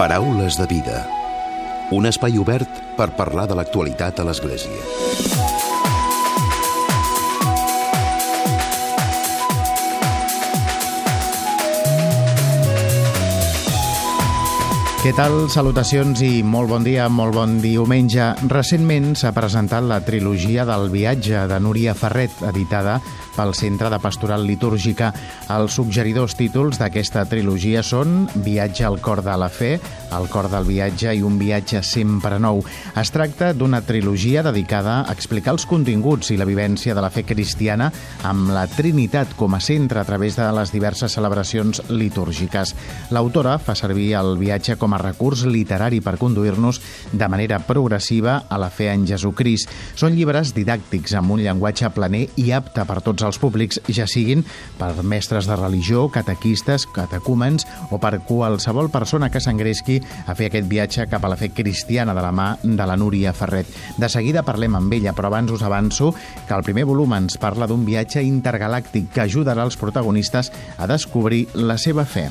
Paraules de vida. Un espai obert per parlar de l'actualitat a l'Església. Què tal? Salutacions i molt bon dia, molt bon diumenge. Recentment s'ha presentat la trilogia del viatge de Núria Ferret, editada pel Centre de Pastoral Litúrgica. Els suggeridors títols d'aquesta trilogia són Viatge al cor de la fe, El cor del viatge i Un viatge sempre nou. Es tracta d'una trilogia dedicada a explicar els continguts i la vivència de la fe cristiana amb la Trinitat com a centre a través de les diverses celebracions litúrgiques. L'autora fa servir el viatge com a recurs literari per conduir-nos de manera progressiva a la fe en Jesucrist. Són llibres didàctics amb un llenguatge planer i apte per tots els públics, ja siguin per mestres de religió, catequistes, catecúmens o per qualsevol persona que s'engresqui a fer aquest viatge cap a la fe cristiana de la mà de la Núria Ferret. De seguida parlem amb ella, però abans us avanço que el primer volum ens parla d'un viatge intergalàctic que ajudarà els protagonistes a descobrir la seva fe.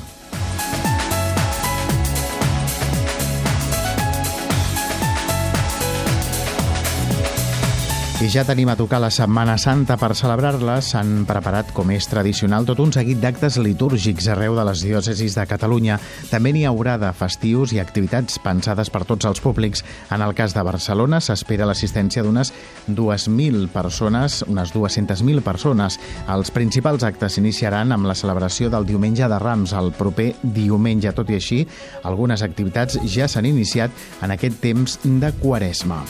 I ja tenim a tocar la Setmana Santa. Per celebrar-la s'han preparat, com és tradicional, tot un seguit d'actes litúrgics arreu de les diòcesis de Catalunya. També n'hi haurà de festius i activitats pensades per tots els públics. En el cas de Barcelona s'espera l'assistència d'unes 2.000 persones, unes 200.000 persones. Els principals actes s'iniciaran amb la celebració del diumenge de Rams el proper diumenge. Tot i així, algunes activitats ja s'han iniciat en aquest temps de Quaresma.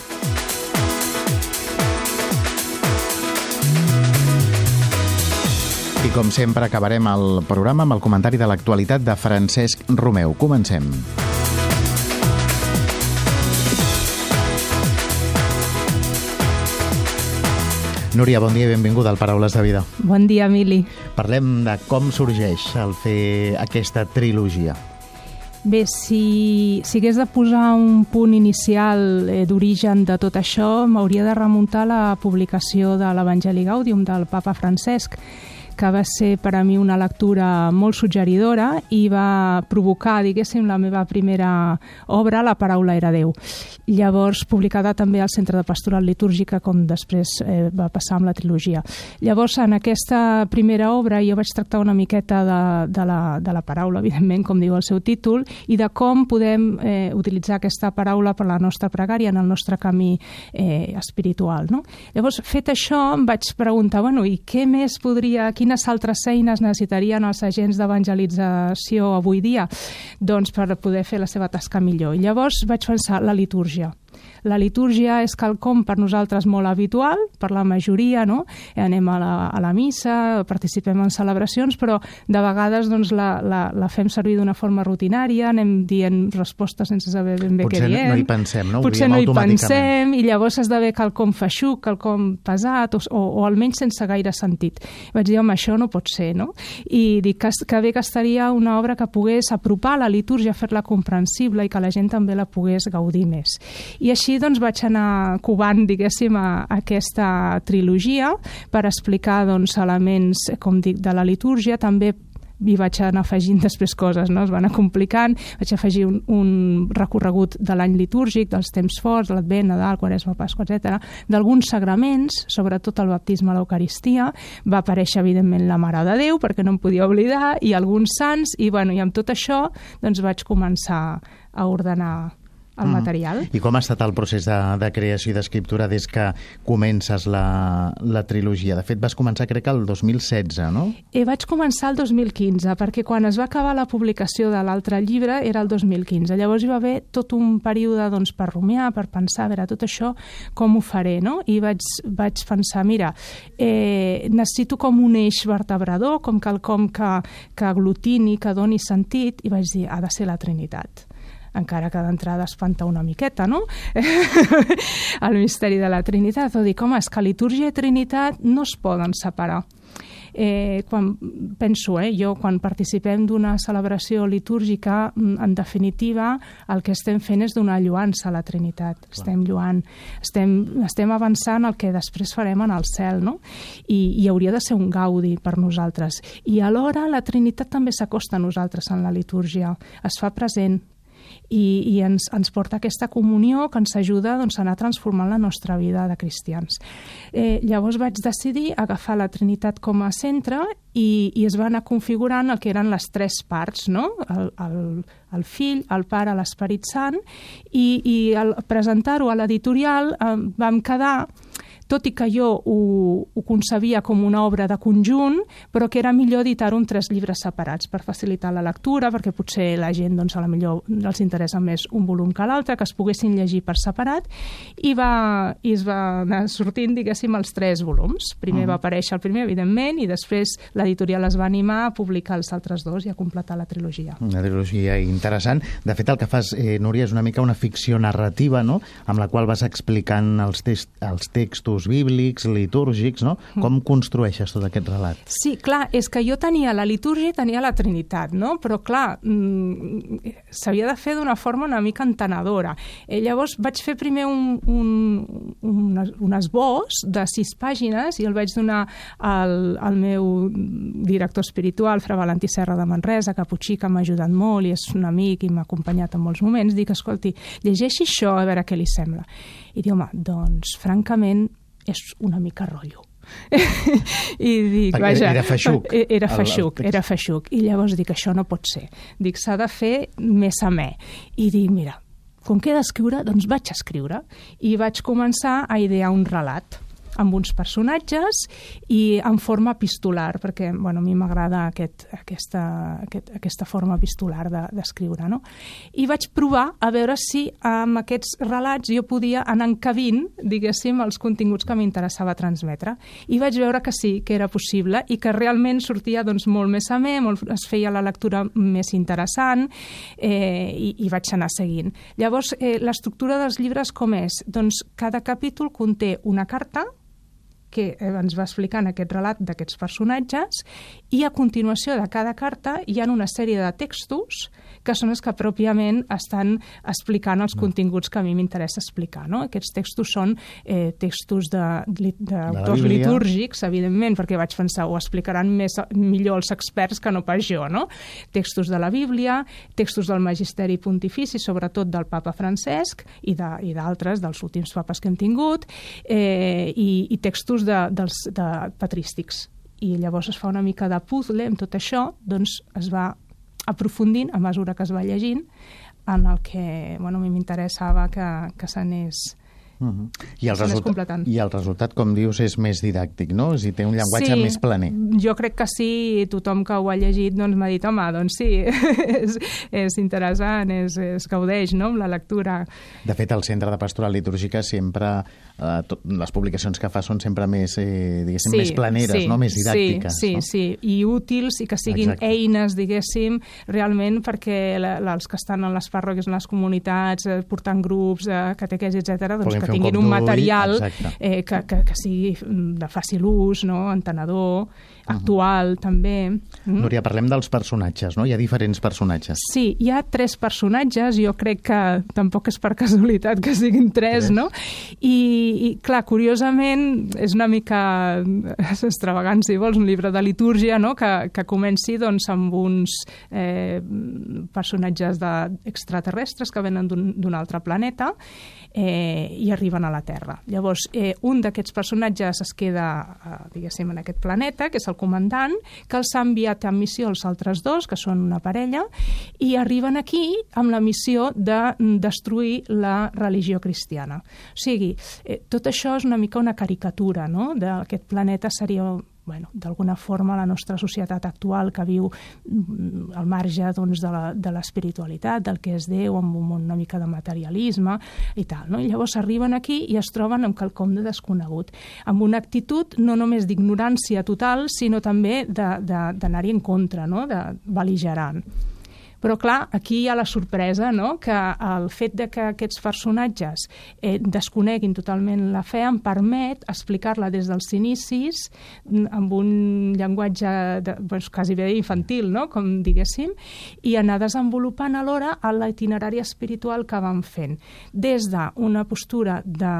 I com sempre acabarem el programa amb el comentari de l'actualitat de Francesc Romeu. Comencem. Núria, bon dia i benvinguda al Paraules de Vida. Bon dia, Emili. Parlem de com sorgeix el fer aquesta trilogia. Bé, si, si hagués de posar un punt inicial eh, d'origen de tot això, m'hauria de remuntar la publicació de l'Evangeli Gaudium del papa Francesc, que va ser per a mi una lectura molt suggeridora i va provocar, diguéssim, la meva primera obra, La paraula era Déu. Llavors, publicada també al Centre de Pastoral Litúrgica, com després eh, va passar amb la trilogia. Llavors, en aquesta primera obra jo vaig tractar una miqueta de, de, la, de la paraula, evidentment, com diu el seu títol, i de com podem eh, utilitzar aquesta paraula per la nostra pregària en el nostre camí eh, espiritual. No? Llavors, fet això, em vaig preguntar, bueno, i què més podria, quin quines altres eines necessitarien els agents d'evangelització avui dia doncs per poder fer la seva tasca millor. I llavors vaig pensar la litúrgia. La litúrgia és quelcom per nosaltres molt habitual, per la majoria, no? Anem a la, a la missa, participem en celebracions, però de vegades doncs, la, la, la fem servir d'una forma rutinària, anem dient respostes sense saber ben bé Potser què diem. no hi pensem, no? Ho Potser no hi pensem, i llavors esdevé quelcom feixuc, quelcom pesat, o, o, o almenys sense gaire sentit. I vaig dir, home, això no pot ser, no? I dic que, que bé que estaria una obra que pogués apropar la litúrgia, fer-la comprensible i que la gent també la pogués gaudir més. I així doncs vaig anar covant, diguéssim, a, a aquesta trilogia per explicar doncs, elements, com dic, de la litúrgia, també i vaig anar afegint després coses, no? es van anar complicant, vaig afegir un, un recorregut de l'any litúrgic, dels temps forts, de l'Advent, Nadal, Quaresma, Pasqua, etc, d'alguns sagraments, sobretot el baptisme a l'Eucaristia, va aparèixer evidentment la Mare de Déu, perquè no em podia oblidar, i alguns sants, i, bueno, i amb tot això doncs vaig començar a ordenar el Mm. material. I com ha estat el procés de, de creació i d'escriptura des que comences la, la trilogia? De fet, vas començar, crec, el 2016, no? Eh, vaig començar el 2015, perquè quan es va acabar la publicació de l'altre llibre era el 2015. Llavors hi va haver tot un període doncs, per rumiar, per pensar, a veure, tot això com ho faré, no? I vaig, vaig pensar, mira, eh, necessito com un eix vertebrador, com quelcom que, que aglutini, que doni sentit, i vaig dir, ha de ser la Trinitat encara que d'entrada espanta una miqueta, no? el misteri de la Trinitat. O dic, home, és que litúrgia i Trinitat no es poden separar. Eh, quan penso, eh, jo, quan participem d'una celebració litúrgica, mm, en definitiva, el que estem fent és donar lluança a la Trinitat. Clar. Estem lluant, estem, estem avançant el que després farem en el cel, no? I, I hauria de ser un gaudi per nosaltres. I alhora la Trinitat també s'acosta a nosaltres en la litúrgia. Es fa present, i, i ens, ens porta aquesta comunió que ens ajuda doncs, a anar transformant la nostra vida de cristians. Eh, llavors vaig decidir agafar la Trinitat com a centre i, i es va anar configurant el que eren les tres parts, no? el, el, el fill, el pare, l'esperit sant, i, i presentar-ho a l'editorial eh, vam quedar tot i que jo ho, ho concebia com una obra de conjunt, però que era millor editar-ho en tres llibres separats per facilitar la lectura, perquè potser la gent doncs, a la millor els interessa més un volum que l'altre, que es poguessin llegir per separat, i, va, i es va anar sortint, diguéssim, els tres volums. Primer -huh. va aparèixer el primer, evidentment, i després l'editorial es va animar a publicar els altres dos i a completar la trilogia. Una trilogia interessant. De fet, el que fas, eh, Núria, és una mica una ficció narrativa, no?, amb la qual vas explicant els, els textos textos bíblics, litúrgics, no? Mm. Com construeixes tot aquest relat? Sí, clar, és que jo tenia la litúrgia i tenia la Trinitat, no? Però, clar, mm, s'havia de fer d'una forma una mica entenedora. Eh, llavors vaig fer primer un, un, un, un esbós de sis pàgines i el vaig donar al, al meu director espiritual, Fra Valentí Serra de Manresa, Caputxí, que m'ha ajudat molt i és un amic i m'ha acompanyat en molts moments. Dic, escolti, llegeixi això a veure què li sembla. I diu, home, doncs, francament, és una mica rotllo. I dic, Perquè vaja... Era feixuc. E-, era feixuc, era feixuc. I llavors dic, això no pot ser. Dic, s'ha de fer més a me. I dic, mira, com que he d'escriure, doncs vaig escriure. I vaig començar a idear un relat amb uns personatges i en forma epistolar, perquè bueno, a mi m'agrada aquest, aquesta, aquest, aquesta forma epistolar d'escriure. De, no? I vaig provar a veure si amb aquests relats jo podia anar encabint, diguéssim, els continguts que m'interessava transmetre. I vaig veure que sí, que era possible i que realment sortia doncs, molt més amè, molt, es feia la lectura més interessant eh, i, i vaig anar seguint. Llavors, eh, l'estructura dels llibres com és? Doncs cada capítol conté una carta que eh, ens va explicant aquest relat d'aquests personatges i a continuació de cada carta hi ha una sèrie de textos que són els que pròpiament estan explicant els mm. continguts que a mi m'interessa explicar. No? Aquests textos són eh, textos d'autors litúrgics, evidentment, perquè vaig pensar ho explicaran més, millor els experts que no pas jo. No? Textos de la Bíblia, textos del Magisteri Pontifici, sobretot del papa Francesc i d'altres, de, dels últims papes que hem tingut, eh, i, i textos de, dels de patrístics i llavors es fa una mica de puzzle amb tot això, doncs es va aprofundint a mesura que es va llegint en el que bueno, a mi m'interessava que, que s'anés Uh -huh. I, el resultat, I el resultat, com dius, és més didàctic, no? És dir, té un llenguatge sí, més planer. jo crec que sí, tothom que ho ha llegit doncs m'ha dit, home, doncs sí, és, és interessant, és, es gaudeix no? amb la lectura. De fet, el Centre de Pastoral Litúrgica sempre eh, tot, les publicacions que fa són sempre més, eh, diguéssim, sí, més planeres, sí, no? més didàctiques. Sí, no? sí, i útils i que siguin Exacte. eines, diguéssim, realment perquè la, la, els que estan en les parròquies, en les comunitats, eh, portant grups, eh, catequesi, etc., doncs Podem que tinguin un, un material eh, que, que, que sigui de fàcil ús, no? entenedor, actual, uh -huh. també. Mm? Núria, parlem dels personatges, no? Hi ha diferents personatges. Sí, hi ha tres personatges, jo crec que tampoc és per casualitat que siguin tres, tres. no? I, I, clar, curiosament, és una mica extravagant, si vols, un llibre de litúrgia, no?, que, que comenci, doncs, amb uns eh, personatges de, extraterrestres que venen d'un altre planeta eh, i arriben a la Terra. Llavors, eh, un d'aquests personatges es queda, eh, diguéssim, en aquest planeta, que és el comandant, que els ha enviat en missió els altres dos, que són una parella, i arriben aquí amb la missió de destruir la religió cristiana. O sigui, eh, tot això és una mica una caricatura, no?, d'aquest planeta seria bueno, d'alguna forma la nostra societat actual que viu mm, al marge doncs, de l'espiritualitat, del que és Déu, amb una mica de materialisme i tal. No? I llavors arriben aquí i es troben amb quelcom de desconegut, amb una actitud no només d'ignorància total, sinó també d'anar-hi en contra, no? de beligerant. Però, clar, aquí hi ha la sorpresa, no?, que el fet de que aquests personatges eh, desconeguin totalment la fe em permet explicar-la des dels inicis amb un llenguatge de, doncs, quasi bé infantil, no?, com diguéssim, i anar desenvolupant alhora l'itinerari espiritual que van fent, des d'una postura de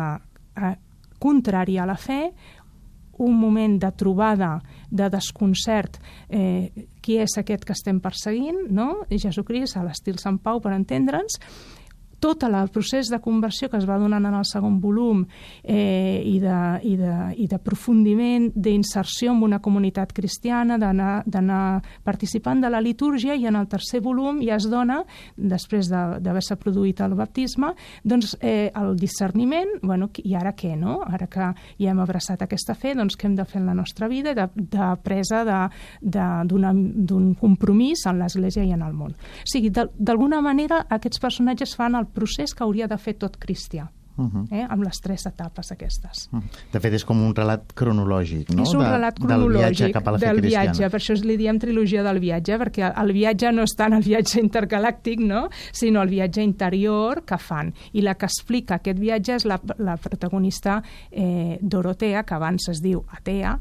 eh, contrària a la fe, un moment de trobada, de desconcert, eh, qui és aquest que estem perseguint, no? Jesucrist, a l'estil Sant Pau, per entendre'ns, tot el procés de conversió que es va donant en el segon volum eh, i d'aprofundiment, d'inserció en una comunitat cristiana, d'anar participant de la litúrgia i en el tercer volum ja es dona, després d'haver-se produït el baptisme, doncs eh, el discerniment, bueno, i ara què, no? Ara que ja hem abraçat aquesta fe, doncs què hem de fer en la nostra vida de, de presa d'un compromís en l'Església i en el món. O sigui, d'alguna manera aquests personatges fan el procés que hauria de fer tot cristià. Uh -huh. eh, amb les tres etapes aquestes. Uh -huh. De fet, és com un relat cronològic, no? És un relat de, cronològic del viatge cap a la del cristiana. viatge, per això li diem trilogia del viatge, perquè el viatge no és tant el viatge intergalàctic, no? sinó el viatge interior que fan. I la que explica aquest viatge és la, la protagonista eh, Dorotea, que abans es diu Atea,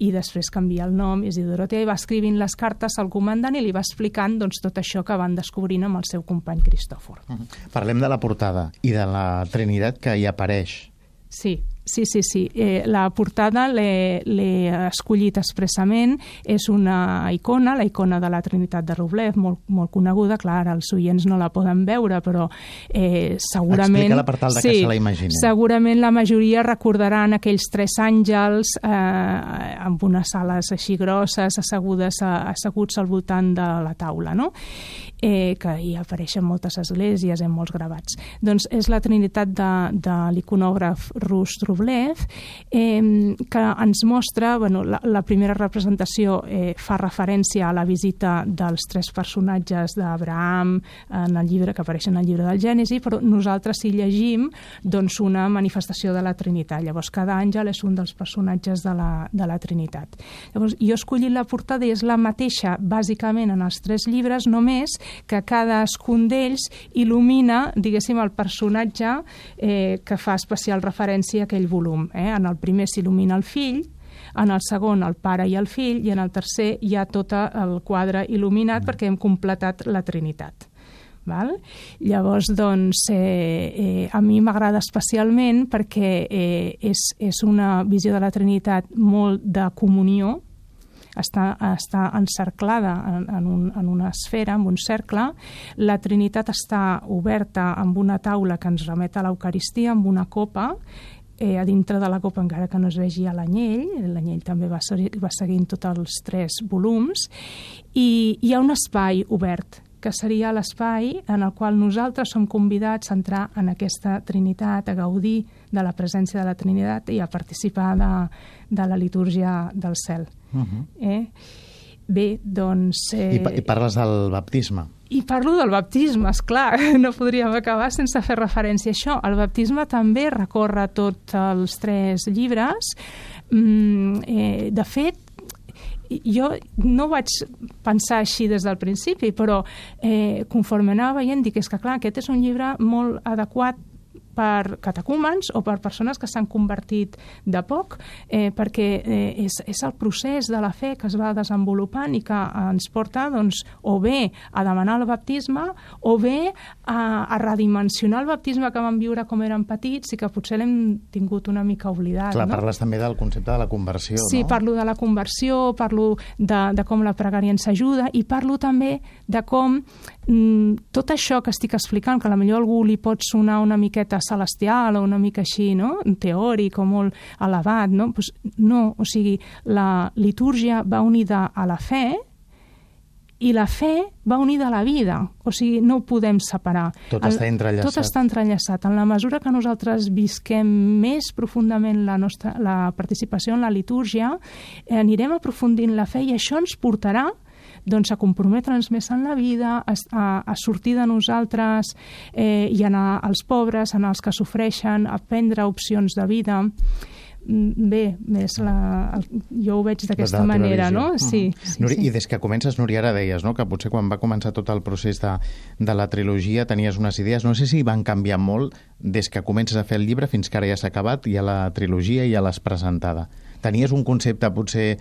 i després canvia el nom, és Dorotea, i va escrivint les cartes al comandant i li va explicant doncs, tot això que van descobrint amb el seu company Cristòfor. Uh -huh. Parlem de la portada i de la Trinitat que hi apareix. Sí, Sí, sí, sí. Eh, la portada l'he escollit expressament. És una icona, la icona de la Trinitat de Roblev, molt, molt coneguda. Clar, els oients no la poden veure, però eh, segurament... Explica-la per tal de sí, que se la imaginin. Segurament la majoria recordaran aquells tres àngels eh, amb unes ales així grosses, assegudes, asseguts al voltant de la taula, no? eh, que hi apareixen moltes esglésies en molts gravats. Doncs és la Trinitat de, de l'iconògraf rus Rublev, eh, que ens mostra, bueno, la, la primera representació eh, fa referència a la visita dels tres personatges d'Abraham en el llibre que apareix en el llibre del Gènesi, però nosaltres si llegim doncs una manifestació de la Trinitat. Llavors cada àngel és un dels personatges de la, de la Trinitat. Llavors jo he escollit la portada i és la mateixa bàsicament en els tres llibres, només que cadascun d'ells il·lumina, diguéssim, el personatge eh, que fa especial referència a aquell volum. Eh? En el primer s'il·lumina el fill, en el segon el pare i el fill, i en el tercer hi ha tot el quadre il·luminat perquè hem completat la Trinitat. Val? Llavors, doncs, eh, eh, a mi m'agrada especialment perquè eh, és, és una visió de la Trinitat molt de comunió, està, està encerclada en, en, un, en una esfera, en un cercle. La Trinitat està oberta amb una taula que ens remet a l'Eucaristia, amb una copa, eh, a dintre de la copa encara que no es vegi a l'anyell, l'anyell també va, va seguint tots els tres volums, i hi ha un espai obert que seria l'espai en el qual nosaltres som convidats a entrar en aquesta Trinitat, a gaudir de la presència de la Trinitat i a participar de, de la litúrgia del cel. Uh -huh. eh? Bé, doncs... Eh... I, I parles del baptisme. I parlo del baptisme, és clar, no podríem acabar sense fer referència a això. El baptisme també recorre tots els tres llibres. Mm, eh, de fet, jo no vaig pensar així des del principi, però eh, conforme anava veient, dic, és que clar, aquest és un llibre molt adequat per catecúmens o per persones que s'han convertit de poc, eh, perquè eh, és, és el procés de la fe que es va desenvolupant i que ens porta doncs, o bé a demanar el baptisme o bé a, a redimensionar el baptisme que vam viure com érem petits i que potser l'hem tingut una mica oblidat. Clar, no? parles també del concepte de la conversió, sí, no? parlo de la conversió, parlo de, de com la pregària ens ajuda i parlo també de com mm, tot això que estic explicant, que a la millor algú li pot sonar una miqueta celestial o una mica així, no? teòric o molt elevat, no? Pues no, o sigui, la litúrgia va unida a la fe i la fe va unida a la vida, o sigui, no ho podem separar. Tot està entrellaçat. Tot està entrellaçat. En la mesura que nosaltres visquem més profundament la, nostra, la participació en la litúrgia, eh, anirem aprofundint la fe i això ens portarà doncs, a comprometre'ns més en la vida, a, a, a sortir de nosaltres eh, i anar als pobres, anar als que sofreixen, a prendre opcions de vida mm, bé, més la, el, jo ho veig d'aquesta manera, no? Sí, uh -huh. sí, Nuri, sí. I des que comences, Núria, ara deies no? que potser quan va començar tot el procés de, de la trilogia tenies unes idees, no sé si van canviar molt des que comences a fer el llibre fins que ara ja s'ha acabat i a la trilogia ja l'has presentada. Tenies un concepte potser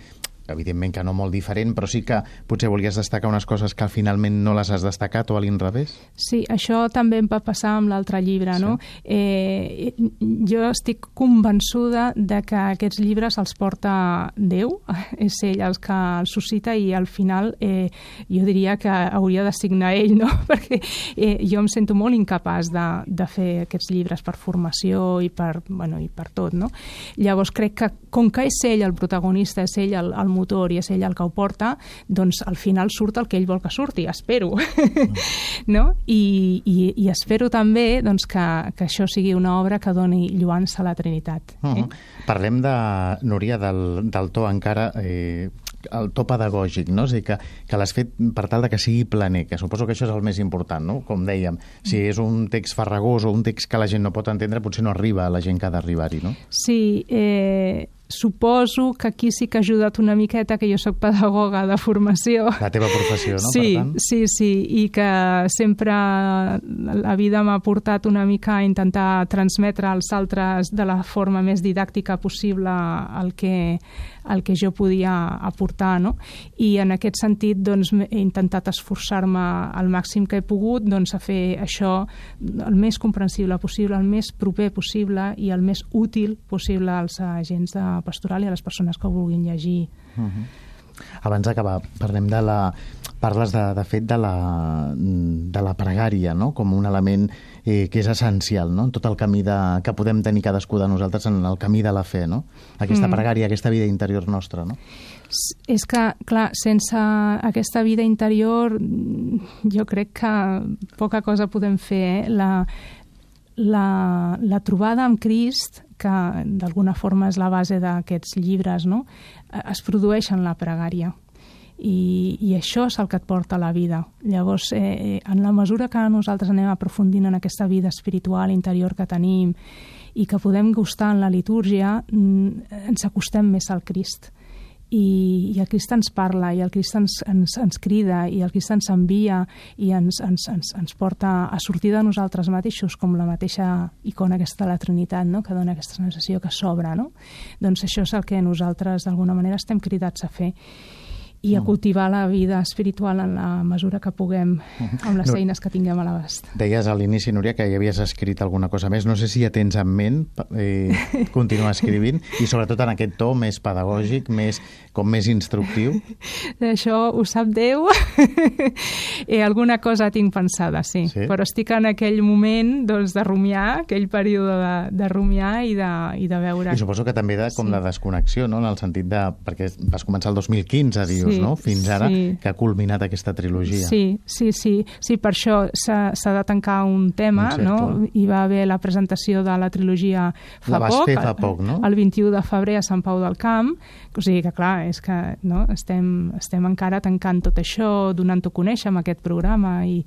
evidentment que no molt diferent, però sí que potser volies destacar unes coses que finalment no les has destacat o a l'inrevés? Sí, això també em va passar amb l'altre llibre, sí. no? Eh, jo estic convençuda de que aquests llibres els porta Déu, és ell els que els suscita i al final eh, jo diria que hauria de signar ell, no? Perquè eh, jo em sento molt incapaç de, de fer aquests llibres per formació i per, bueno, i per tot, no? Llavors crec que com que és ell el protagonista, és ell el, el motor i és ell el que ho porta, doncs al final surt el que ell vol que surti, espero. Mm. no? I, i, I espero també doncs, que, que això sigui una obra que doni lluança a la Trinitat. Uh -huh. eh? Parlem de, Núria, del, del to encara eh, el to pedagògic, no? És dir, que, que l'has fet per tal de que sigui planer, que suposo que això és el més important, no? Com dèiem, si mm. és un text farragós o un text que la gent no pot entendre, potser no arriba a la gent que ha d'arribar-hi, no? Sí, eh, suposo que aquí sí que ha ajudat una miqueta que jo sóc pedagoga de formació. La teva professió, no? Sí, per tant. sí, sí, i que sempre la vida m'ha portat una mica a intentar transmetre als altres de la forma més didàctica possible el que, el que jo podia aportar, no? I en aquest sentit doncs, he intentat esforçar-me al màxim que he pogut doncs, a fer això el més comprensible possible, el més proper possible i el més útil possible als agents de pastoral i a les persones que ho vulguin llegir. Uh -huh. Abans d'acabar, parlem de la... Parles, de, de fet, de la, de la pregària, no?, com un element eh, que és essencial, no?, en tot el camí de, que podem tenir cadascú de nosaltres en el camí de la fe, no?, aquesta mm. pregària, aquesta vida interior nostra, no? És que, clar, sense aquesta vida interior jo crec que poca cosa podem fer, eh? La, la, la trobada amb Crist que d'alguna forma és la base d'aquests llibres, no? Es produeix en la pregària. I, i això és el que et porta a la vida. Llavors, eh, eh, en la mesura que nosaltres anem aprofundint en aquesta vida espiritual interior que tenim i que podem gustar en la litúrgia, mm, ens acostem més al Crist i, i el Crist ens parla i el Crist ens, ens, ens crida i el Crist ens envia i ens, ens, ens, ens porta a sortir de nosaltres mateixos com la mateixa icona aquesta de la Trinitat, no? que dona aquesta sensació que s'obre. No? Doncs això és el que nosaltres d'alguna manera estem cridats a fer i a mm. cultivar la vida espiritual en la mesura que puguem mm-hmm. amb les eines que tinguem a l'abast. Deies a l'inici, Núria, que ja havies escrit alguna cosa més. No sé si ja tens en ment eh, continuar escrivint i sobretot en aquest to més pedagògic, més, com més instructiu. Això ho sap Déu. eh, alguna cosa tinc pensada, sí. sí. Però estic en aquell moment doncs, de rumiar, aquell període de, de rumiar i de, i de veure... I suposo que també de, com sí. de desconnexió, no? en el sentit de... perquè vas començar el 2015 a dir sí, no? fins ara, sí. que ha culminat aquesta trilogia. Sí, sí, sí, sí per això s'ha de tancar un tema, un no? Hi va haver la presentació de la trilogia fa la vas poc, fer fa poc, no? el 21 de febrer a Sant Pau del Camp, o sigui que clar, és que no? estem, estem encara tancant tot això, donant-ho a conèixer amb aquest programa i,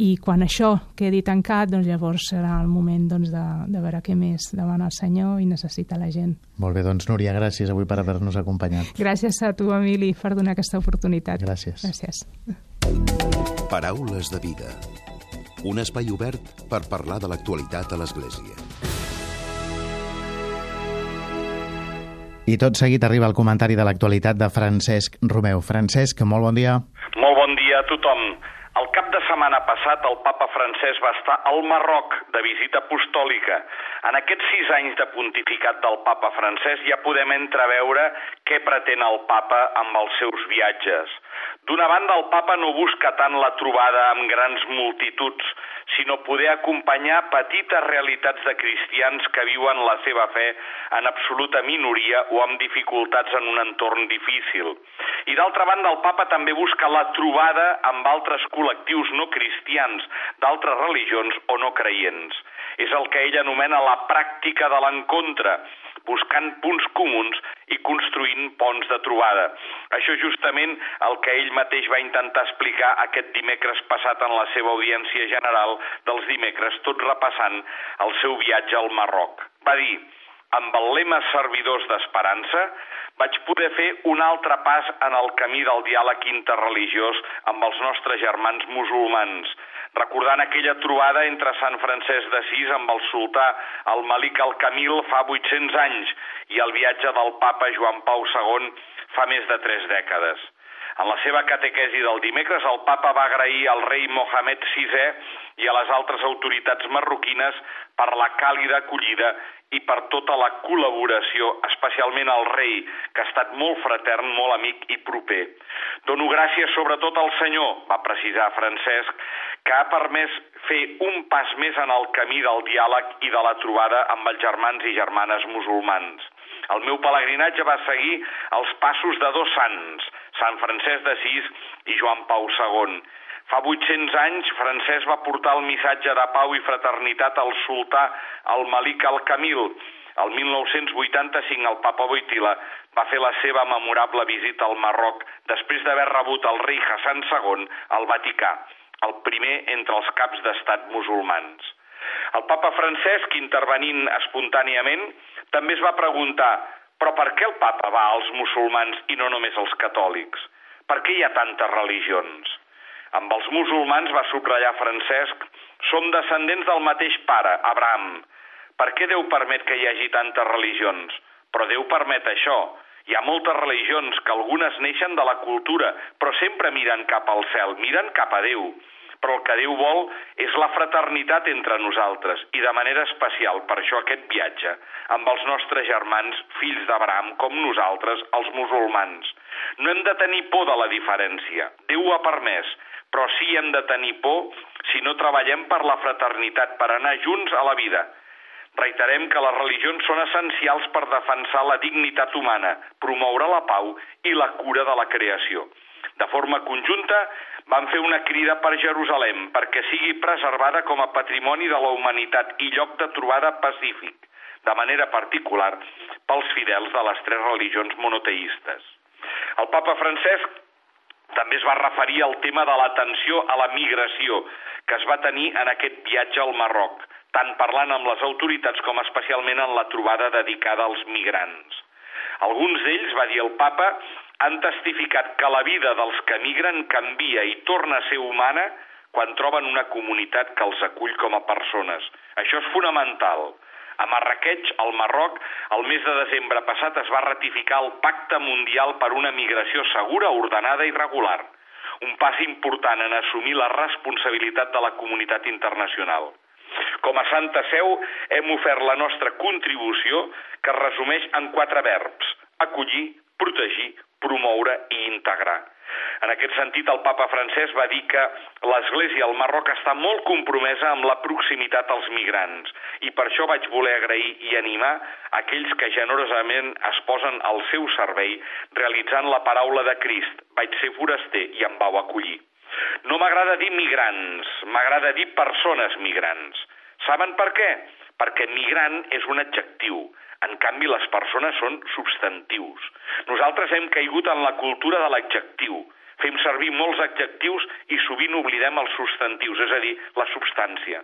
i quan això quedi tancat, doncs llavors serà el moment doncs, de, de veure què més demana el Senyor i necessita la gent. Molt bé, doncs Núria, gràcies avui per haver-nos acompanyat. Gràcies a tu, Emili, per donar aquesta oportunitat. Gràcies. Gràcies. Paraules de vida. Un espai obert per parlar de l'actualitat a l'Església. I tot seguit arriba el comentari de l'actualitat de Francesc Romeu. Francesc, molt bon dia. Bon dia a tothom. El cap de setmana passat el papa francès va estar al Marroc de visita apostòlica. En aquests sis anys de pontificat del papa francès ja podem entreveure què pretén el papa amb els seus viatges. D'una banda, el papa no busca tant la trobada amb grans multituds, sinó poder acompanyar petites realitats de cristians que viuen la seva fe en absoluta minoria o amb dificultats en un entorn difícil. I d'altra banda, el papa també busca la trobada amb altres col·lectius no cristians d'altres religions o no creients. És el que ell anomena la pràctica de l'encontre, buscant punts comuns i construint ponts de trobada. Això justament el que ell mateix va intentar explicar aquest dimecres passat en la seva audiència general dels dimecres, tot repassant el seu viatge al Marroc. Va dir, amb el lema Servidors d'Esperança, vaig poder fer un altre pas en el camí del diàleg interreligiós amb els nostres germans musulmans, recordant aquella trobada entre Sant Francesc d'Assís amb el sultà el Malik al-Camil fa 800 anys i el viatge del papa Joan Pau II fa més de tres dècades. En la seva catequesi del dimecres, el papa va agrair al rei Mohamed VI i a les altres autoritats marroquines per la càlida acollida i per tota la col·laboració, especialment al rei, que ha estat molt fratern, molt amic i proper. Dono gràcies sobretot al Senyor, va precisar Francesc, que ha permès fer un pas més en el camí del diàleg i de la trobada amb els germans i germanes musulmans. El meu pelegrinatge va seguir els passos de dos sants, Sant Francesc d'Assís i Joan Pau II. Fa 800 anys, Francesc va portar el missatge de pau i fraternitat al sultà al Malik al-Kamil. El 1985 el papa Boitila va fer la seva memorable visita al Marroc després d'haver rebut el rei Hassan II al Vaticà, el primer entre els caps d'estat musulmans. El papa Francesc, intervenint espontàniament, també es va preguntar però per què el papa va als musulmans i no només als catòlics? Per què hi ha tantes religions? Amb els musulmans, va subratllar Francesc, som descendents del mateix pare, Abraham. Per què Déu permet que hi hagi tantes religions? Però Déu permet això. Hi ha moltes religions que algunes neixen de la cultura, però sempre miren cap al cel, miren cap a Déu però el que Déu vol és la fraternitat entre nosaltres i de manera especial per això aquest viatge amb els nostres germans, fills d'Abraham, com nosaltres, els musulmans. No hem de tenir por de la diferència, Déu ho ha permès, però sí hem de tenir por si no treballem per la fraternitat, per anar junts a la vida. Reiterem que les religions són essencials per defensar la dignitat humana, promoure la pau i la cura de la creació. De forma conjunta, van fer una crida per Jerusalem perquè sigui preservada com a patrimoni de la humanitat i lloc de trobada pacífic, de manera particular pels fidels de les tres religions monoteistes. El papa Francesc també es va referir al tema de l'atenció a la migració que es va tenir en aquest viatge al Marroc, tant parlant amb les autoritats com especialment en la trobada dedicada als migrants. Alguns d'ells, va dir el papa, han testificat que la vida dels que migren canvia i torna a ser humana quan troben una comunitat que els acull com a persones. Això és fonamental. A Marrakech, al Marroc, el mes de desembre passat es va ratificar el Pacte Mundial per una migració segura, ordenada i regular. Un pas important en assumir la responsabilitat de la comunitat internacional. Com a Santa Seu hem ofert la nostra contribució que es resumeix en quatre verbs. Acollir, protegir, promoure i integrar. En aquest sentit, el papa francès va dir que l'Església al Marroc està molt compromesa amb la proximitat als migrants i per això vaig voler agrair i animar aquells que generosament es posen al seu servei realitzant la paraula de Crist. Vaig ser foraster i em vau acollir. No m'agrada dir migrants, m'agrada dir persones migrants. Saben per què? Perquè migrant és un adjectiu, en canvi, les persones són substantius. Nosaltres hem caigut en la cultura de l'adjectiu. Fem servir molts adjectius i sovint oblidem els substantius, és a dir, la substància.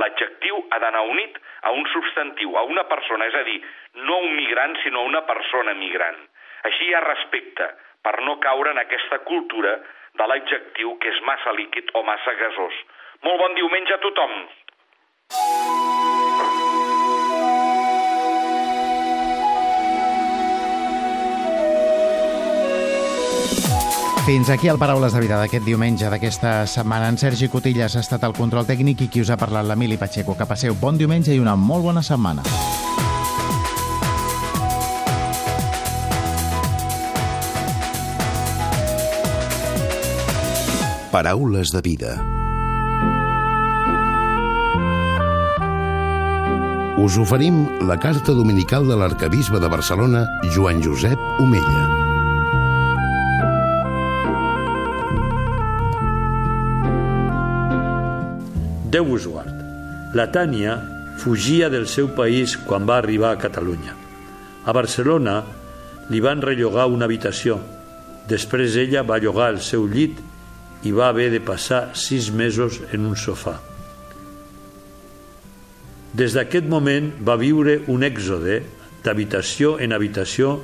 L'adjectiu ha d'anar unit a un substantiu, a una persona, és a dir, no un migrant, sinó una persona migrant. Així hi ha respecte, per no caure en aquesta cultura de l'adjectiu que és massa líquid o massa gasós. Molt bon diumenge a tothom! Fins aquí el Paraules de Vida d'aquest diumenge, d'aquesta setmana. En Sergi Cotillas ha estat el control tècnic i qui us ha parlat l'Emili Pacheco. Que passeu bon diumenge i una molt bona setmana. Paraules de vida. Us oferim la carta dominical de l'arcabisbe de Barcelona, Joan Josep Omella. Déu us guard. La Tània fugia del seu país quan va arribar a Catalunya. A Barcelona li van rellogar una habitació. Després ella va llogar el seu llit i va haver de passar sis mesos en un sofà. Des d'aquest moment va viure un èxode d'habitació en habitació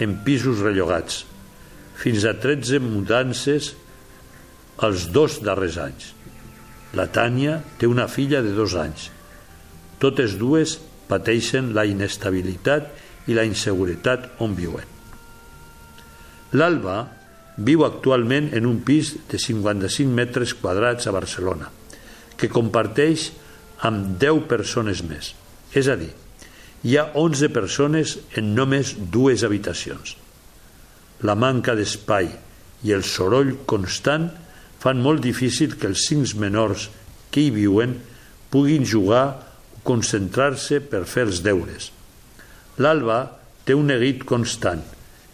en pisos rellogats, fins a 13 mudances els dos darrers anys. La Tània té una filla de dos anys. Totes dues pateixen la inestabilitat i la inseguretat on viuen. L'Alba viu actualment en un pis de 55 metres quadrats a Barcelona, que comparteix amb 10 persones més. És a dir, hi ha 11 persones en només dues habitacions. La manca d'espai i el soroll constant fan molt difícil que els cinc menors que hi viuen puguin jugar o concentrar-se per fer els deures. L'Alba té un neguit constant,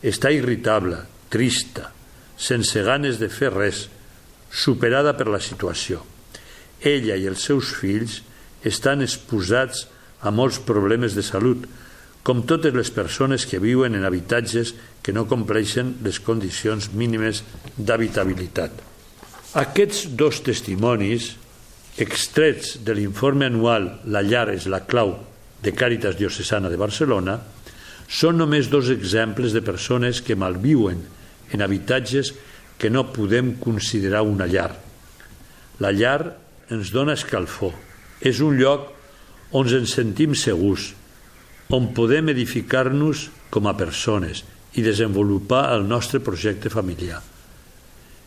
està irritable, trista, sense ganes de fer res, superada per la situació. Ella i els seus fills estan exposats a molts problemes de salut, com totes les persones que viuen en habitatges que no compleixen les condicions mínimes d'habitabilitat. Aquests dos testimonis, extrets de l'informe anual La llar és la clau de Càritas Diocesana de Barcelona, són només dos exemples de persones que malviuen en habitatges que no podem considerar una llar. La llar ens dona escalfor. És un lloc on ens sentim segurs, on podem edificar-nos com a persones i desenvolupar el nostre projecte familiar.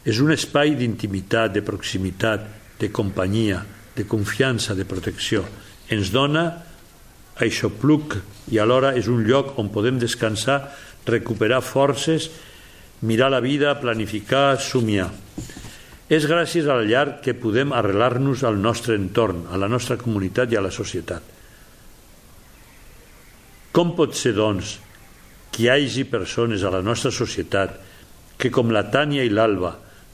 És un espai d'intimitat, de proximitat, de companyia, de confiança, de protecció. Ens dona això pluc i alhora és un lloc on podem descansar, recuperar forces, mirar la vida, planificar, somiar. És gràcies a la llar que podem arrelar-nos al nostre entorn, a la nostra comunitat i a la societat. Com pot ser, doncs, que hi hagi persones a la nostra societat que, com la Tània i l'Alba,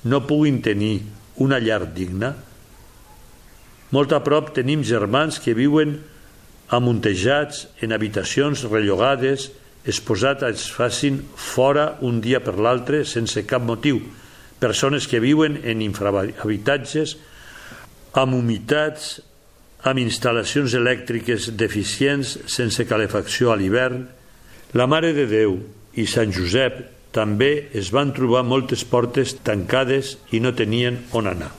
no puguin tenir una llar digna? Molt a prop tenim germans que viuen amuntejats en habitacions rellogades, exposats a es facin fora un dia per l'altre sense cap motiu, persones que viuen en infrahabitatges amb humitats, amb instal·lacions elèctriques deficients sense calefacció a l'hivern. La Mare de Déu i Sant Josep també es van trobar moltes portes tancades i no tenien on anar.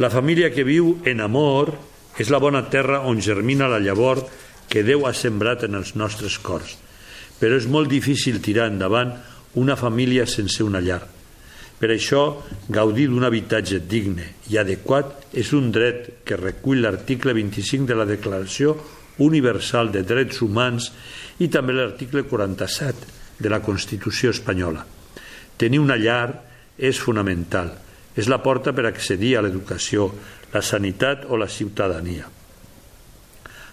La família que viu en amor és la bona terra on germina la llavor que Déu ha sembrat en els nostres cors. Però és molt difícil tirar endavant una família sense una llar. Per això, gaudir d'un habitatge digne i adequat és un dret que recull l'article 25 de la Declaració Universal de Drets Humans i també l'article 47 de la Constitució espanyola. Tenir una llar és fonamental. És la porta per accedir a l'educació, la sanitat o la ciutadania.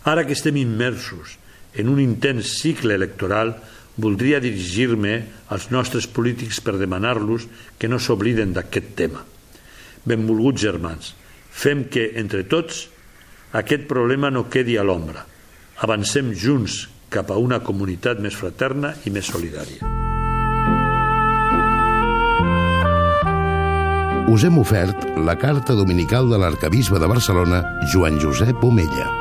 Ara que estem immersos en un intens cicle electoral, voldria dirigir-me als nostres polítics per demanar-los que no s'obliden d'aquest tema. Benvolguts germans, fem que, entre tots, aquest problema no quedi a l'ombra. Avancem junts cap a una comunitat més fraterna i més solidària. Us hem ofert la carta dominical de l'arcabisbe de Barcelona, Joan Josep Omella.